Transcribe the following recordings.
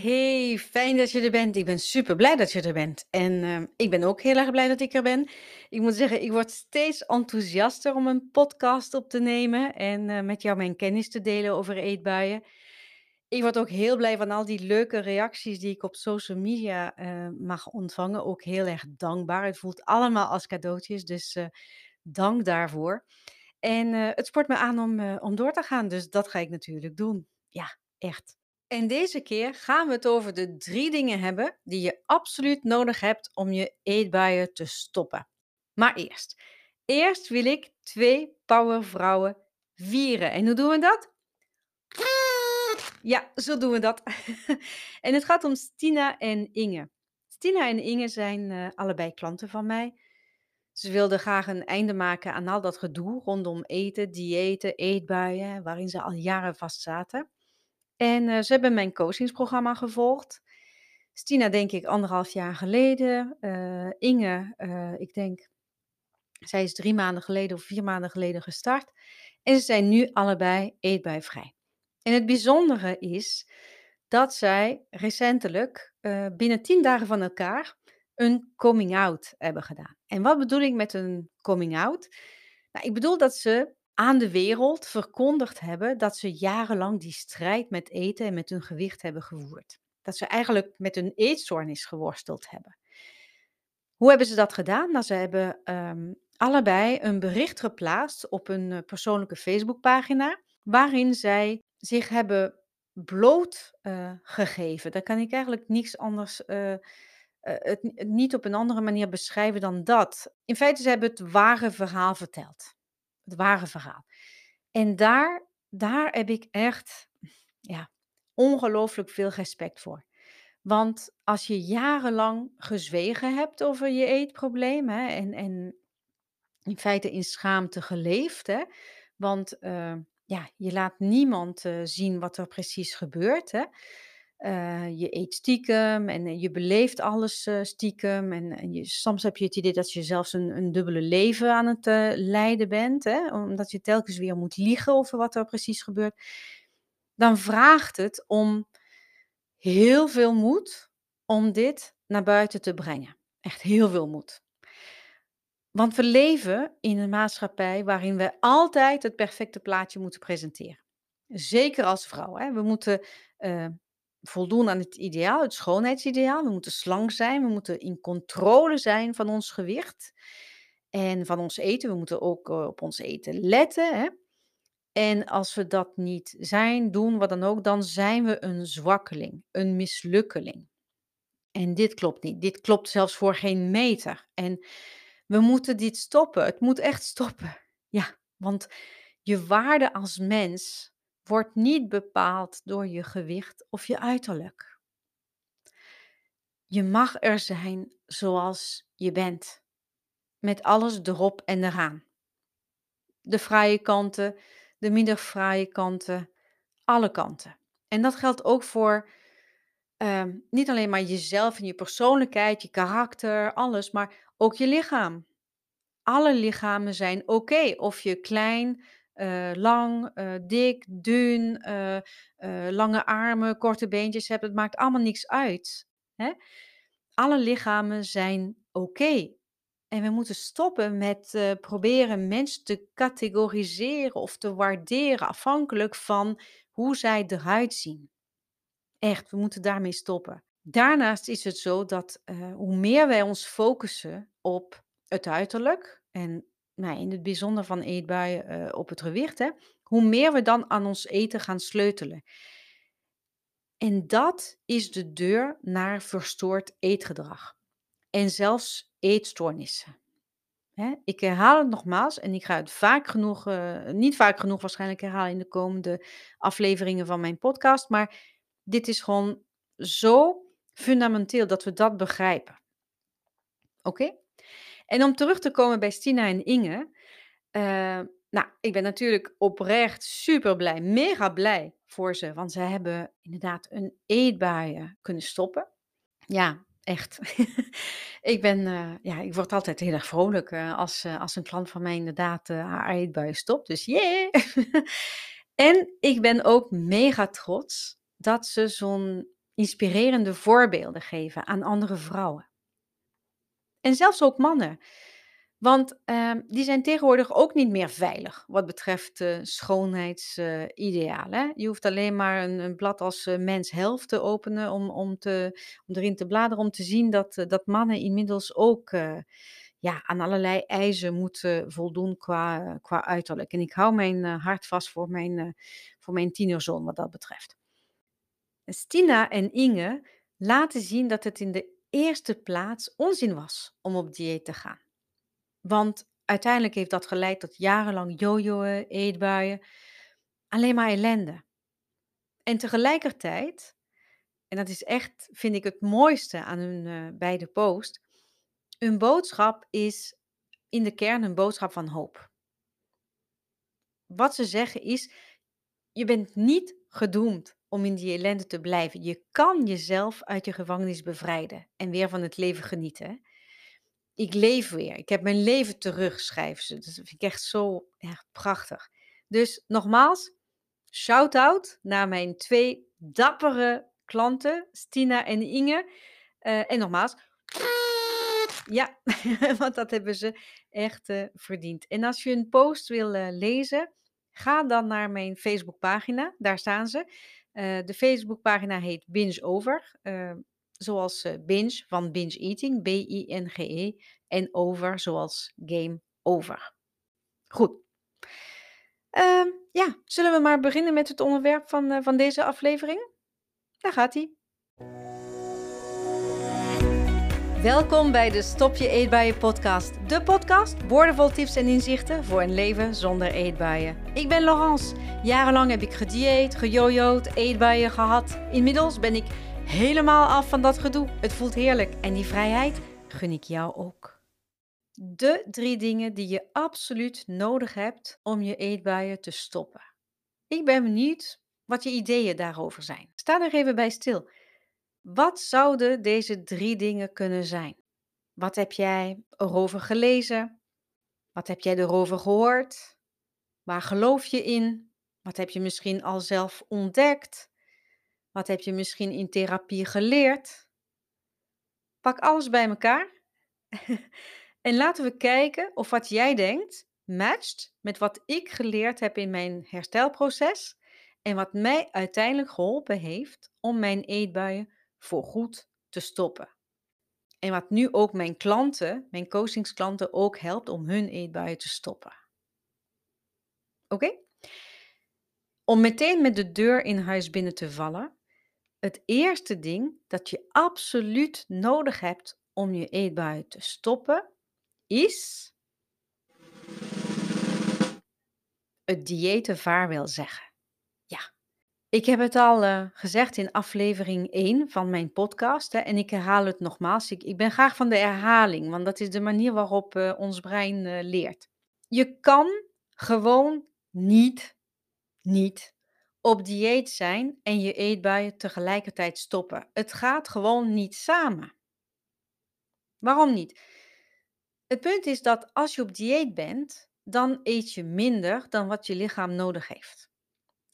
Hey, fijn dat je er bent. Ik ben super blij dat je er bent. En ehm, ik ben ook heel erg blij dat ik er ben. Ik moet zeggen, ik word steeds enthousiaster om een podcast op te nemen en eh, met jou mijn kennis te delen over eetbuien. Ik word ook heel blij van al die leuke reacties die ik op social media eh, mag ontvangen. Ook heel erg dankbaar. Het voelt allemaal als cadeautjes, dus eh, dank daarvoor. En het sport me aan om, om door te gaan, dus dat ga ik natuurlijk doen. Ja, echt. En deze keer gaan we het over de drie dingen hebben die je absoluut nodig hebt om je eetbuien te stoppen. Maar eerst, eerst wil ik twee powervrouwen vieren. En hoe doen we dat? Ja, zo doen we dat. en het gaat om Stina en Inge. Stina en Inge zijn eh, allebei klanten van mij. Ze wilden graag een einde maken aan al dat gedoe rondom eten, diëten, eetbuien, waarin ze al jaren vast zaten. En eh, ze hebben mijn coachingsprogramma gevolgd. Stina, denk ik, anderhalf jaar geleden. Eh, Inge, eh, ik denk, zij is drie maanden geleden of vier maanden geleden gestart. En ze zijn nu allebei eetbuivrij. En het bijzondere is dat zij recentelijk, binnen tien dagen van elkaar, een coming out hebben gedaan. En wat bedoel ik met een coming out? Nou, ik bedoel dat ze aan de wereld verkondigd hebben dat ze jarenlang die strijd met eten en met hun gewicht hebben gevoerd. Dat ze eigenlijk met hun eetstoornis geworsteld hebben. Hoe hebben ze dat gedaan? Nou, ze hebben ehm, allebei een bericht geplaatst op een eh, persoonlijke Facebookpagina, waarin zij zich hebben bloot eh, gegeven. Daar kan ik eigenlijk niets anders, eh, het niet op een andere manier beschrijven dan dat. In feite, ze hebben het ware verhaal verteld. Het ware verhaal. En daar, daar heb ik echt ja, ongelooflijk veel respect voor. Want als je jarenlang gezwegen hebt over je eetprobleem hè, en, en in feite in schaamte geleefd, hè, want eh, ja, je laat niemand eh, zien wat er precies gebeurt. Hè. Eh, je eet stiekem en eh, je beleeft alles eh, stiekem. En, je, soms heb je het idee dat je zelfs een, een dubbele leven aan het leiden bent, hè, omdat je telkens weer moet liegen over wat er precies gebeurt. Dan vraagt het om heel veel moed om dit naar buiten te brengen. Echt heel veel moed. Want we leven in een maatschappij waarin we altijd het perfecte plaatje moeten presenteren. Zeker als vrouw. Hè? We moeten voldoen aan het ideaal, het schoonheidsideaal. We moeten slank zijn. We moeten in controle zijn van ons gewicht en van ons eten. We moeten ook eh, op ons eten letten. Hè? En als we dat niet zijn, doen, wat dan ook, dan zijn we een zwakkeling, een mislukkeling. En dit klopt niet. Dit klopt zelfs voor geen meter. En we moeten dit stoppen. Het moet echt stoppen. Ja, want je waarde als mens wordt niet bepaald door je gewicht of je uiterlijk. Je mag er zijn zoals je bent, met alles erop en eraan. De fraaie kanten, de minder fraaie kanten, alle kanten. En dat geldt ook voor Ehm, niet alleen maar jezelf en je persoonlijkheid, je karakter, alles, maar ook je lichaam. Alle lichamen zijn oké. Of je klein, eh, lang, eh, dik, dun, eh, lange armen, korte beentjes hebt, het maakt allemaal niks uit. Hè? Alle lichamen zijn oké. En we moeten stoppen met proberen mensen te categoriseren of te waarderen afhankelijk van hoe zij eruit zien. Echt, we moeten daarmee stoppen. Daarnaast is het zo dat hoe meer wij ons focussen op het uiterlijk en nou, in het bijzonder van eetbuien eh, op het gewicht, hè, hoe meer we dan aan ons eten gaan sleutelen. En dat is de deur naar verstoord eetgedrag en zelfs eetstoornissen. Hè? Ik herhaal het nogmaals en ik ga het vaak genoeg, eh, niet vaak genoeg waarschijnlijk herhalen in de komende afleveringen van mijn podcast, maar dit is gewoon zo fundamenteel dat we dat begrijpen. Oké? En om terug te komen bij Stina en Inge. eh, nou, ik ben natuurlijk oprecht super blij, mega blij voor ze. Want ze hebben inderdaad een eetbuien kunnen stoppen. Ja, echt. ik ben, eh, ja, ik word altijd heel erg vrolijk eh, als, eh, als een klant van mij inderdaad eh, haar eetbuien stopt. Dus yeah! en ik ben ook mega trots dat ze zo'n inspirerende voorbeelden geven aan andere vrouwen. En zelfs ook mannen. Want ehm, die zijn tegenwoordig ook niet meer veilig wat betreft uh, schoonheidsidealen. je hoeft alleen maar een, een blad als uh, Mens Health te openen om, om, te, om erin te bladeren om te zien dat, uh, dat mannen inmiddels ook ja, aan allerlei eisen moeten voldoen qua, qua uiterlijk. En ik hou mijn hart vast voor mijn, voor mijn tienerzoon wat dat betreft. Stina en Inge laten zien dat het in de eerste plaats onzin was om op dieet te gaan. Want uiteindelijk heeft dat geleid tot jarenlang jojoen, eetbuien, alleen maar ellende. En tegelijkertijd, en dat is echt, vind ik, het mooiste aan hun uh, beide post, hun boodschap is in de kern een boodschap van hoop. Wat ze zeggen is, je bent niet gedoemd om in die ellende te blijven. Je kan jezelf uit je gevangenis bevrijden en weer van het leven genieten. Ik leef weer. Ik heb mijn leven terug, schrijven ze. Dat vind ik echt zo prachtig. Dus nogmaals, shout-out naar mijn twee dappere klanten, Stina en Inge. Uh, en nogmaals, ja, want dat hebben ze echt uh, verdiend. En als je een post wil uh, lezen, ga dan naar mijn Facebookpagina. Daar staan ze. Uh, de Facebookpagina heet Binge Over. zoals binge van binge eating, B-I-N-G-E. En over zoals game over. Goed. Ehm, ja, zullen we maar beginnen met het onderwerp van, van deze aflevering? Daar gaat hij. Welkom bij de Stop je eetbuien podcast. De podcast, woordenvol tips en inzichten voor een leven zonder eetbuien. Ik ben Laurence. Jarenlang heb ik gedieet, gejojoed, eetbuien gehad. Inmiddels ben ik helemaal af van dat gedoe. Het voelt heerlijk en die vrijheid gun ik jou ook. De drie dingen die je absoluut nodig hebt om je eetbuien te stoppen. Ik ben benieuwd wat je ideeën daarover zijn. Sta er even bij stil. Wat zouden deze drie dingen kunnen zijn? Wat heb jij erover gelezen? Wat heb jij erover gehoord? Waar geloof je in? Wat heb je misschien al zelf ontdekt? Wat heb je misschien in therapie geleerd? Pak alles bij elkaar en laten we kijken of wat jij denkt matcht met wat ik geleerd heb in mijn herstelproces en wat mij uiteindelijk geholpen heeft om mijn eetbuien voor goed te stoppen. En wat nu ook mijn klanten, mijn coachingsklanten ook helpt om hun eetbuien te stoppen. Oké? Om meteen met de deur in huis binnen te vallen, het eerste ding dat je absoluut nodig hebt om je eetbuien te stoppen, is het diëten vaarwel zeggen. Ik heb het al uh, gezegd in aflevering 1 van mijn podcast hè, en ik herhaal het nogmaals. Ik, ben graag van de herhaling, want dat is de manier waarop uh, ons brein uh, leert. Je kan gewoon niet, niet op dieet zijn en je eetbuien tegelijkertijd stoppen. Het gaat gewoon niet samen. Waarom niet? Het punt is dat als je op dieet bent, dan eet je minder dan wat je lichaam nodig heeft.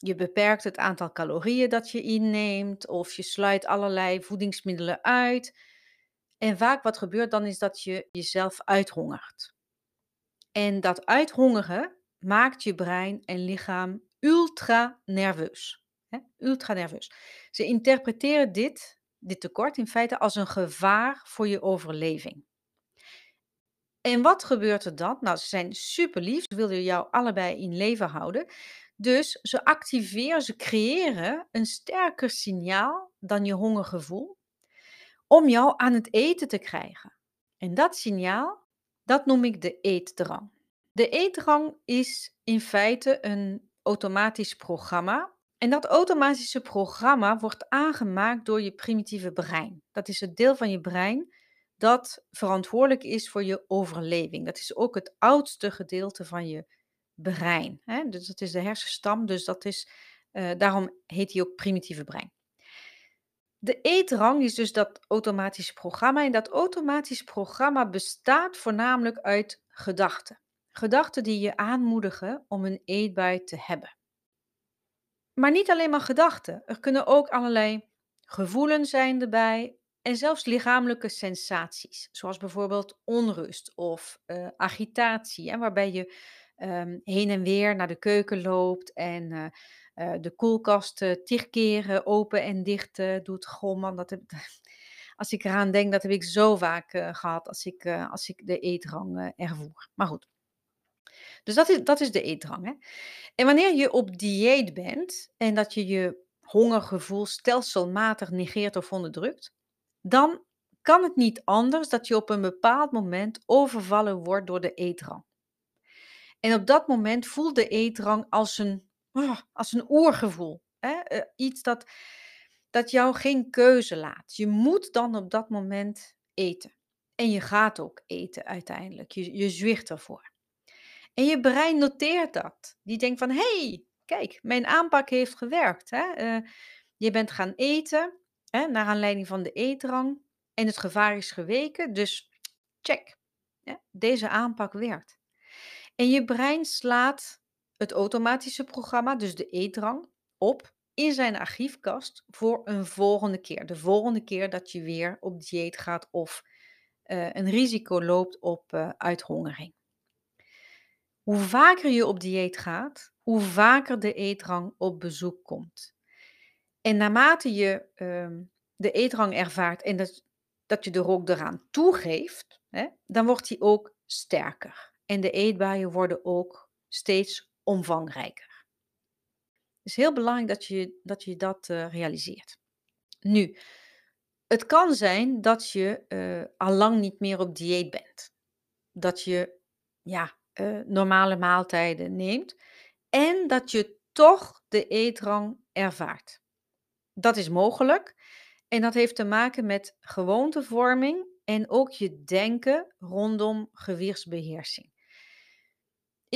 Je beperkt het aantal calorieën dat je inneemt of je sluit allerlei voedingsmiddelen uit. En vaak wat gebeurt dan is dat je jezelf uithongert. En dat uithongeren maakt je brein en lichaam ultra nerveus. Ultra nerveus. Ze interpreteren dit, dit tekort in feite als een gevaar voor je overleving. En wat gebeurt er dan? Nou, ze zijn super lief, ze willen jou allebei in leven houden. Dus ze activeren, ze creëren een sterker signaal dan je hongergevoel om jou aan het eten te krijgen. En dat signaal, dat noem ik de eetdrang. De eetdrang is in feite een automatisch programma. En dat automatische programma wordt aangemaakt door je primitieve brein. Dat is het deel van je brein dat verantwoordelijk is voor je overleving. Dat is ook het oudste gedeelte van je brein. Hè? Dus dat is de hersenstam, dus dat is, uh, daarom heet hij ook primitieve brein. De eetrang is dus dat automatische programma. En dat automatische programma bestaat voornamelijk uit gedachten. Gedachten die je aanmoedigen om een eetbui te hebben. Maar niet alleen maar gedachten. Er kunnen ook allerlei Gevoelens zijn erbij en zelfs lichamelijke sensaties, zoals bijvoorbeeld onrust of eh, agitatie, hè, waarbij je ehm, heen en weer naar de keuken loopt en eh, eh, de koelkast eh, tig keren open en dicht doet. Goh man, dat als ik eraan denk, dat heb ik zo vaak eh, gehad als ik, als ik de eetdrang ervoer. Maar goed, dus dat is, dat is de eetdrang. Hè? En wanneer je op dieet bent en dat je je hongergevoel stelselmatig negeert of onderdrukt, dan kan het niet anders dat je op een bepaald moment overvallen wordt door de eetdrang. En op dat moment voelt de eetdrang als een, ah, als een oergevoel. Hè? Eh, iets dat, dat jou geen keuze laat. Je moet dan op dat moment eten. En je gaat ook eten uiteindelijk. Je, je zwicht ervoor. En je brein noteert dat. Die denkt van, hey, kijk, mijn aanpak heeft gewerkt. Hè? Eh, je bent gaan eten, hè, naar aanleiding van de eetdrang. En het gevaar is geweken, dus check. Deze aanpak werkt. En je brein slaat het automatische programma, dus de eetdrang, op in zijn archiefkast voor een volgende keer. De volgende keer dat je weer op dieet gaat of uh, een risico loopt op uh, uithongering. Hoe vaker je op dieet gaat, hoe vaker de eetrang op bezoek komt. En naarmate je uh, de eetrang ervaart en dat, dat je er ook eraan toegeeft, hè, dan wordt die ook sterker. En de eetbuien worden ook steeds omvangrijker. Het is heel belangrijk dat je dat, je dat uh, realiseert. Nu, het kan zijn dat je uh, al lang niet meer op dieet bent. Dat je ja, uh, normale maaltijden neemt en dat je toch de eetrang ervaart. Dat is mogelijk en dat heeft te maken met gewoontevorming en ook je denken rondom gewichtsbeheersing.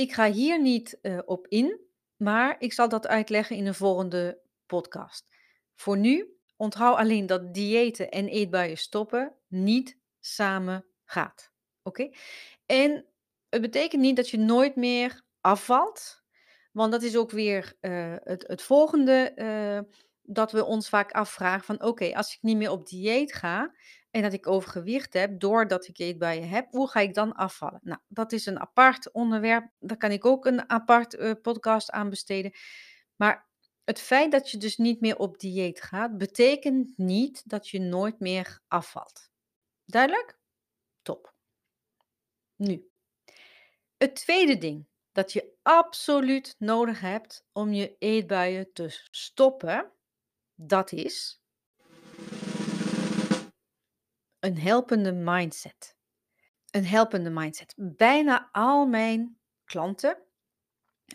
Ik ga hier niet uh, op in, maar ik zal dat uitleggen in een volgende podcast. Voor nu onthoud alleen dat diëten en eetbuien stoppen niet samen gaat. Oké? En het betekent niet dat je nooit meer afvalt, want dat is ook weer uh, het, het, volgende uh, dat we ons vaak afvragen van oké, als ik niet meer op dieet ga en dat ik overgewicht heb doordat ik eetbuien heb, hoe ga ik dan afvallen? Nou, dat is een apart onderwerp, daar kan ik ook een apart uh, podcast aan besteden. Maar het feit dat je dus niet meer op dieet gaat, betekent niet dat je nooit meer afvalt. Duidelijk? Top. Nu, het tweede ding dat je absoluut nodig hebt om je eetbuien te stoppen, dat is een helpende mindset. Een helpende mindset. Bijna al mijn klanten,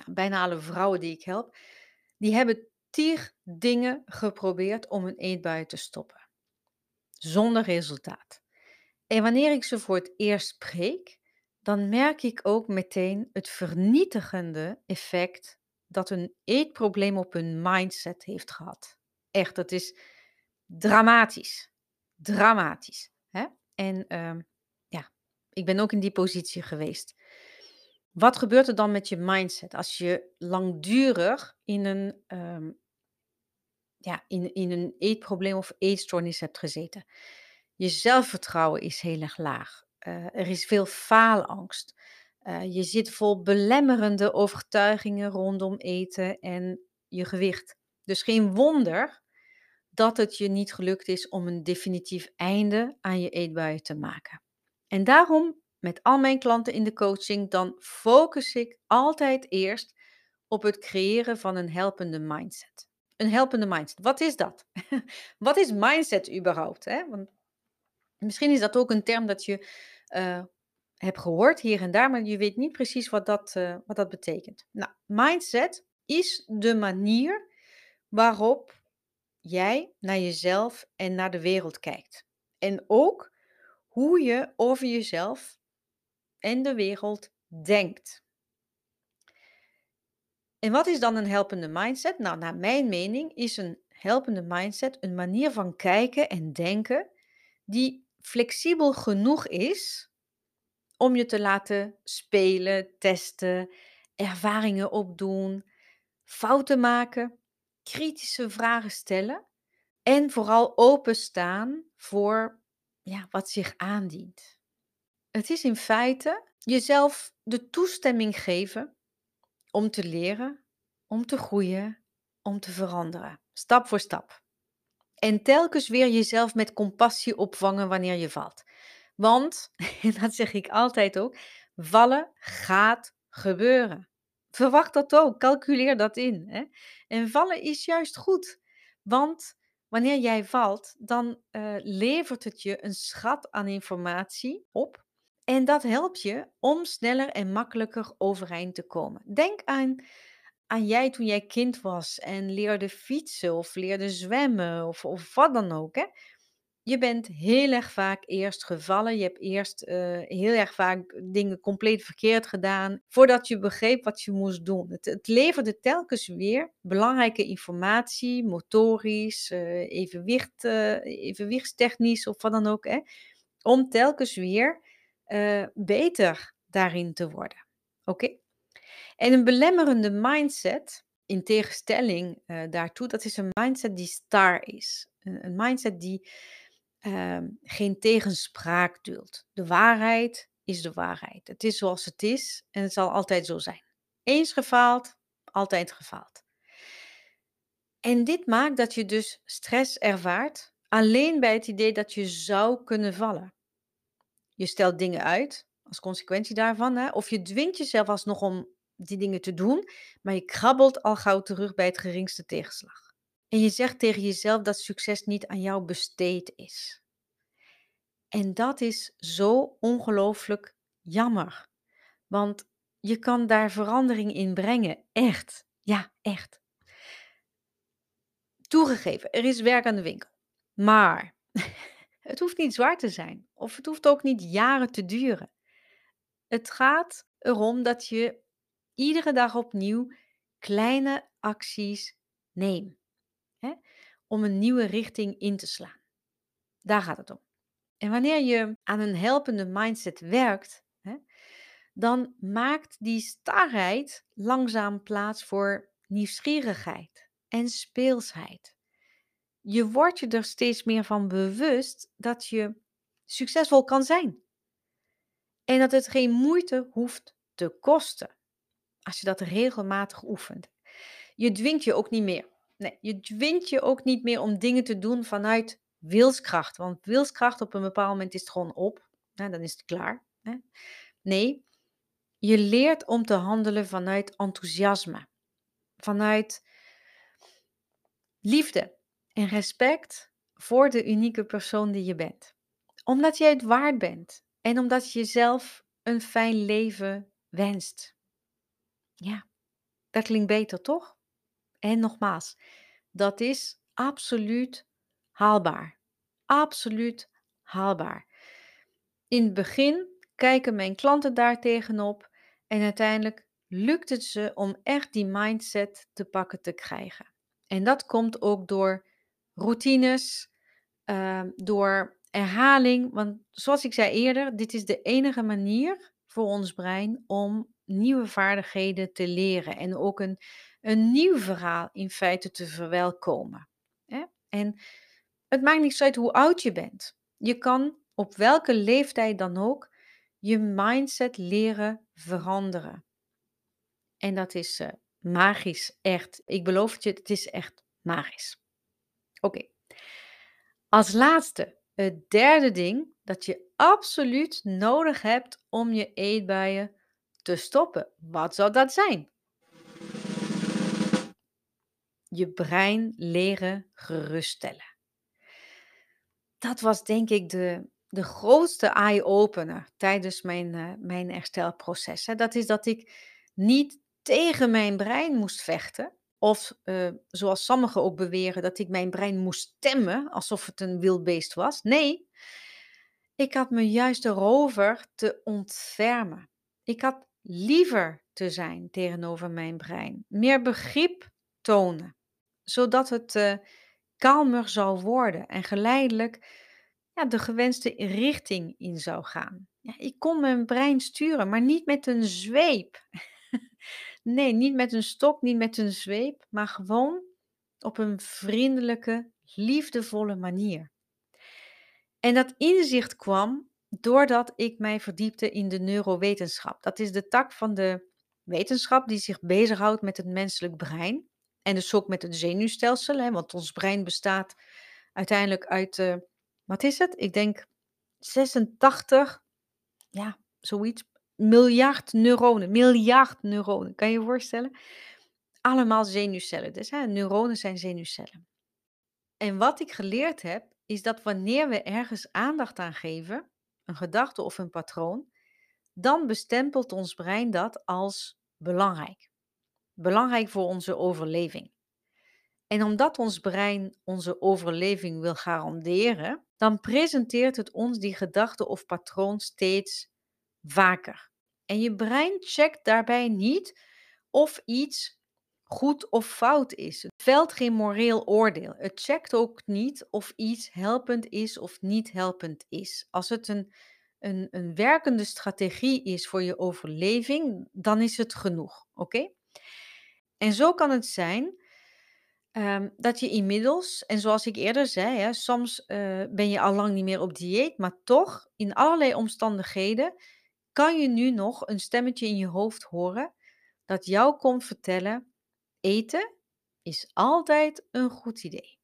bijna alle vrouwen die ik help, die hebben tig dingen geprobeerd om hun eetbuien te stoppen. Zonder resultaat. En wanneer ik ze voor het eerst spreek, dan merk ik ook meteen het vernietigende effect dat een eetprobleem op hun mindset heeft gehad. Echt, dat is dramatisch. Dramatisch. Hè? En uh, ja, ik ben ook in die positie geweest. Wat gebeurt er dan met je mindset als je langdurig in een, um, ja, in, in een eetprobleem of eetstoornis hebt gezeten? Je zelfvertrouwen is heel erg laag. Uh, er is veel faalangst. Uh, je zit vol belemmerende overtuigingen rondom eten en je gewicht. Dus geen wonder dat het je niet gelukt is om een definitief einde aan je eetbuien te maken. En daarom, met al mijn klanten in de coaching, dan focus ik altijd eerst op het creëren van een helpende mindset. Een helpende mindset. Wat is dat? Wat is mindset überhaupt? Hè? Want misschien is dat ook een term dat je uh, hebt gehoord hier en daar, maar je weet niet precies wat dat, uh, wat dat betekent. Nou, mindset is de manier waarop jij naar jezelf en naar de wereld kijkt. En ook hoe je over jezelf en de wereld denkt. En wat is dan een helpende mindset? Nou, naar mijn mening is een helpende mindset een manier van kijken en denken die flexibel genoeg is om je te laten spelen, testen, ervaringen opdoen, fouten maken, kritische vragen stellen, En vooral openstaan voor ja, wat zich aandient. Het is in feite jezelf de toestemming geven om te leren, om te groeien, om te veranderen, stap voor stap. En telkens weer jezelf met compassie opvangen wanneer je valt. Want, en dat zeg ik altijd ook, vallen gaat gebeuren. Verwacht dat ook, calculeer dat in. Hè? En vallen is juist goed, want wanneer jij valt, dan uh, levert het je een schat aan informatie op. En dat helpt je om sneller en makkelijker overeind te komen. Denk aan, aan jij toen jij kind was en leerde fietsen of leerde zwemmen of, of wat dan ook. Hè? Je bent heel erg vaak eerst gevallen. Je hebt eerst uh, heel erg vaak dingen compleet verkeerd gedaan. Voordat je begreep wat je moest doen. Het, het leverde telkens weer belangrijke informatie, motorisch, uh, evenwicht, uh, evenwichtstechnisch of wat dan ook. Hè, om telkens weer beter daarin te worden. Oké? En een belemmerende mindset, in tegenstelling daartoe, dat is een mindset die star is. Een, een mindset die Ehm, geen tegenspraak duldt. De waarheid is de waarheid. Het is zoals het is en het zal altijd zo zijn. Eens gefaald, altijd gefaald. En dit maakt dat je dus stress ervaart alleen bij het idee dat je zou kunnen vallen. Je stelt dingen uit als consequentie daarvan, hè? of je dwingt jezelf alsnog om die dingen te doen, maar je krabbelt al gauw terug bij het geringste tegenslag. En je zegt tegen jezelf dat succes niet aan jou besteed is. En dat is zo ongelooflijk jammer. Want je kan daar verandering in brengen. Echt. Ja, echt. Toegegeven, er is werk aan de winkel. Maar het hoeft niet zwaar te zijn. Of het hoeft ook niet jaren te duren. Het gaat erom dat je iedere dag opnieuw kleine acties neemt om een nieuwe richting in te slaan. Daar gaat het om. En wanneer je aan een helpende mindset werkt, hè, dan maakt die starheid langzaam plaats voor nieuwsgierigheid en speelsheid. Je wordt je er steeds meer van bewust dat je succesvol kan zijn. En dat het geen moeite hoeft te kosten als je dat regelmatig oefent. Je dwingt je ook niet meer. Nee, je dwingt je ook niet meer om dingen te doen vanuit wilskracht. Want wilskracht op een bepaald moment is het gewoon op. dan is het klaar. Hè? Nee, je leert om te handelen vanuit enthousiasme. Vanuit liefde en respect voor de unieke persoon die je bent. Omdat jij het waard bent. En omdat je jezelf een fijn leven wenst. Ja, dat klinkt beter, toch? En nogmaals, dat is absoluut haalbaar. Absoluut haalbaar. In het begin kijken mijn klanten daar tegenop en uiteindelijk lukt het ze om echt die mindset te pakken te krijgen. En dat komt ook door routines, ehm, door herhaling. Want zoals ik zei eerder, dit is de enige manier voor ons brein om nieuwe vaardigheden te leren en ook een, een nieuw verhaal in feite te verwelkomen. En het maakt niet uit hoe oud je bent. Je kan op welke leeftijd dan ook je mindset leren veranderen. En dat is uh, magisch, echt. Ik beloof het je, het is echt magisch. Oké. Als laatste, het derde ding dat je absoluut nodig hebt om je eetbuien te stoppen. Wat zou dat zijn? Je brein leren geruststellen dat was denk ik de, de grootste eye-opener tijdens mijn, uh, mijn herstelproces. Hè. Dat is dat ik niet tegen mijn brein moest vechten. Of uh, zoals sommigen ook beweren, dat ik mijn brein moest stemmen alsof het een wild beest was. Nee, ik had me juist erover te ontfermen. Ik had liever te zijn tegenover mijn brein. Meer begrip tonen. Zodat het uh, kalmer zou worden en geleidelijk ja, de gewenste richting in zou gaan. Ja, ik kon mijn brein sturen, maar niet met een zweep. nee, niet met een stok, niet met een zweep, maar gewoon op een vriendelijke, liefdevolle manier. En dat inzicht kwam doordat ik mij verdiepte in de neurowetenschap. Dat is de tak van de wetenschap die zich bezighoudt met het menselijk brein. En dus ook met het zenuwstelsel, hè, want ons brein bestaat uiteindelijk uit, uh, wat is het? Ik denk 86, ja, zoiets, miljard neuronen. Miljard neuronen, kan je je voorstellen? Allemaal zenuwcellen. Dus hè, neuronen zijn zenuwcellen. En wat ik geleerd heb, is dat wanneer we ergens aandacht aan geven, een gedachte of een patroon, dan bestempelt ons brein dat als belangrijk. Belangrijk voor onze overleving. En omdat ons brein onze overleving wil garanderen, dan presenteert het ons die gedachte of patroon steeds vaker. En je brein checkt daarbij niet of iets goed of fout is. Het velt geen moreel oordeel. Het checkt ook niet of iets helpend is of niet helpend is. Als het een, een, een werkende strategie is voor je overleving, dan is het genoeg. Oké? En zo kan het zijn um, dat je inmiddels, en zoals ik eerder zei, hè, soms uh, ben je al lang niet meer op dieet, maar toch in allerlei omstandigheden kan je nu nog een stemmetje in je hoofd horen dat jou komt vertellen Eten is altijd een goed idee.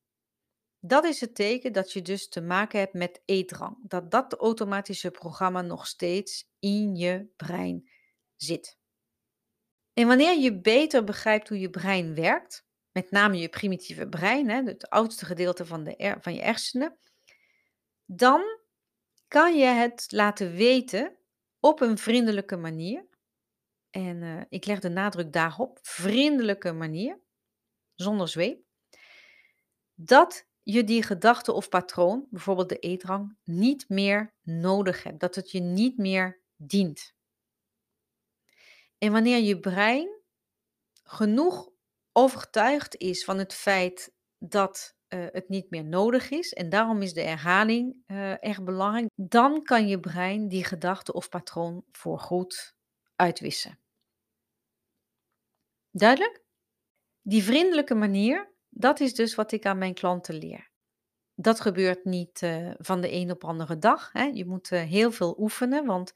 Dat is het teken dat je dus te maken hebt met eetdrang. Dat dat automatische programma nog steeds in je brein zit. En wanneer je beter begrijpt hoe je brein werkt, met name je primitieve brein, hè, het oudste gedeelte van, de van je hersenen, dan kan je het laten weten op een vriendelijke manier en uh, ik leg de nadruk daarop, vriendelijke manier, zonder zweep, dat je die gedachte of patroon, bijvoorbeeld de eetrang, niet meer nodig hebt. Dat het je niet meer dient. En wanneer je brein genoeg overtuigd is van het feit dat uh, het niet meer nodig is, en daarom is de herhaling uh, erg belangrijk, dan kan je brein die gedachte of patroon voorgoed uitwissen. Duidelijk? Die vriendelijke manier, dat is dus wat ik aan mijn klanten leer. Dat gebeurt niet uh, van de een op andere dag. Hè. Je moet uh, heel veel oefenen, want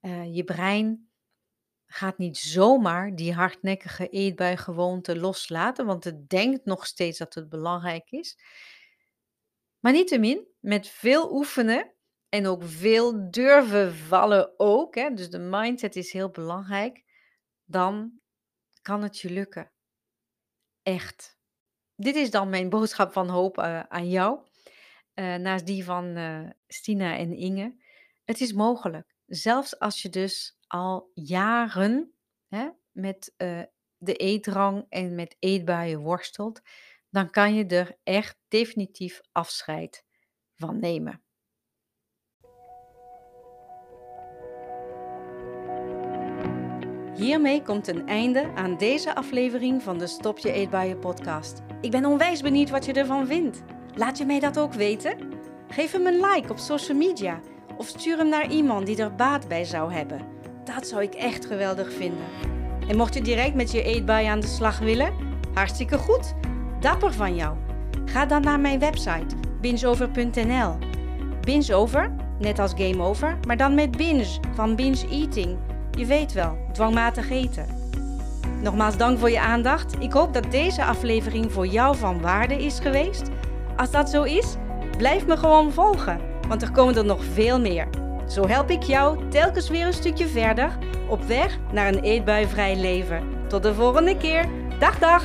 uh, je brein gaat niet zomaar die hardnekkige eetbuigewoonte loslaten, want het denkt nog steeds dat het belangrijk is. Maar niettemin, met veel oefenen en ook veel durven vallen ook, hè, dus de mindset is heel belangrijk, dan kan het je lukken. Echt. Dit is dan mijn boodschap van hoop uh, aan jou. Uh, naast die van uh, Stina en Inge. Het is mogelijk. Zelfs als je dus al jaren hè, met de eetdrang en met eetbuien worstelt, dan kan je er echt definitief afscheid van nemen. Hiermee komt een einde aan deze aflevering van de Stop je Eetbuien podcast. Ik ben onwijs benieuwd wat je ervan vindt. Laat je mij dat ook weten? Geef hem een like op social media of stuur hem naar iemand die er baat bij zou hebben. Dat zou ik echt geweldig vinden. En mocht je direct met je eetbui aan de slag willen, hartstikke goed. Dapper van jou. Ga dan naar mijn website bingeover.nl. Binge over, net als game over, maar dan met binge van binge eating. Je weet wel, dwangmatig eten. Nogmaals dank voor je aandacht. Ik hoop dat deze aflevering voor jou van waarde is geweest. Als dat zo is, blijf me gewoon volgen, want er komen er nog veel meer. Zo help ik jou telkens weer een stukje verder op weg naar een eetbuivrij leven. Tot de volgende keer. Dag dag!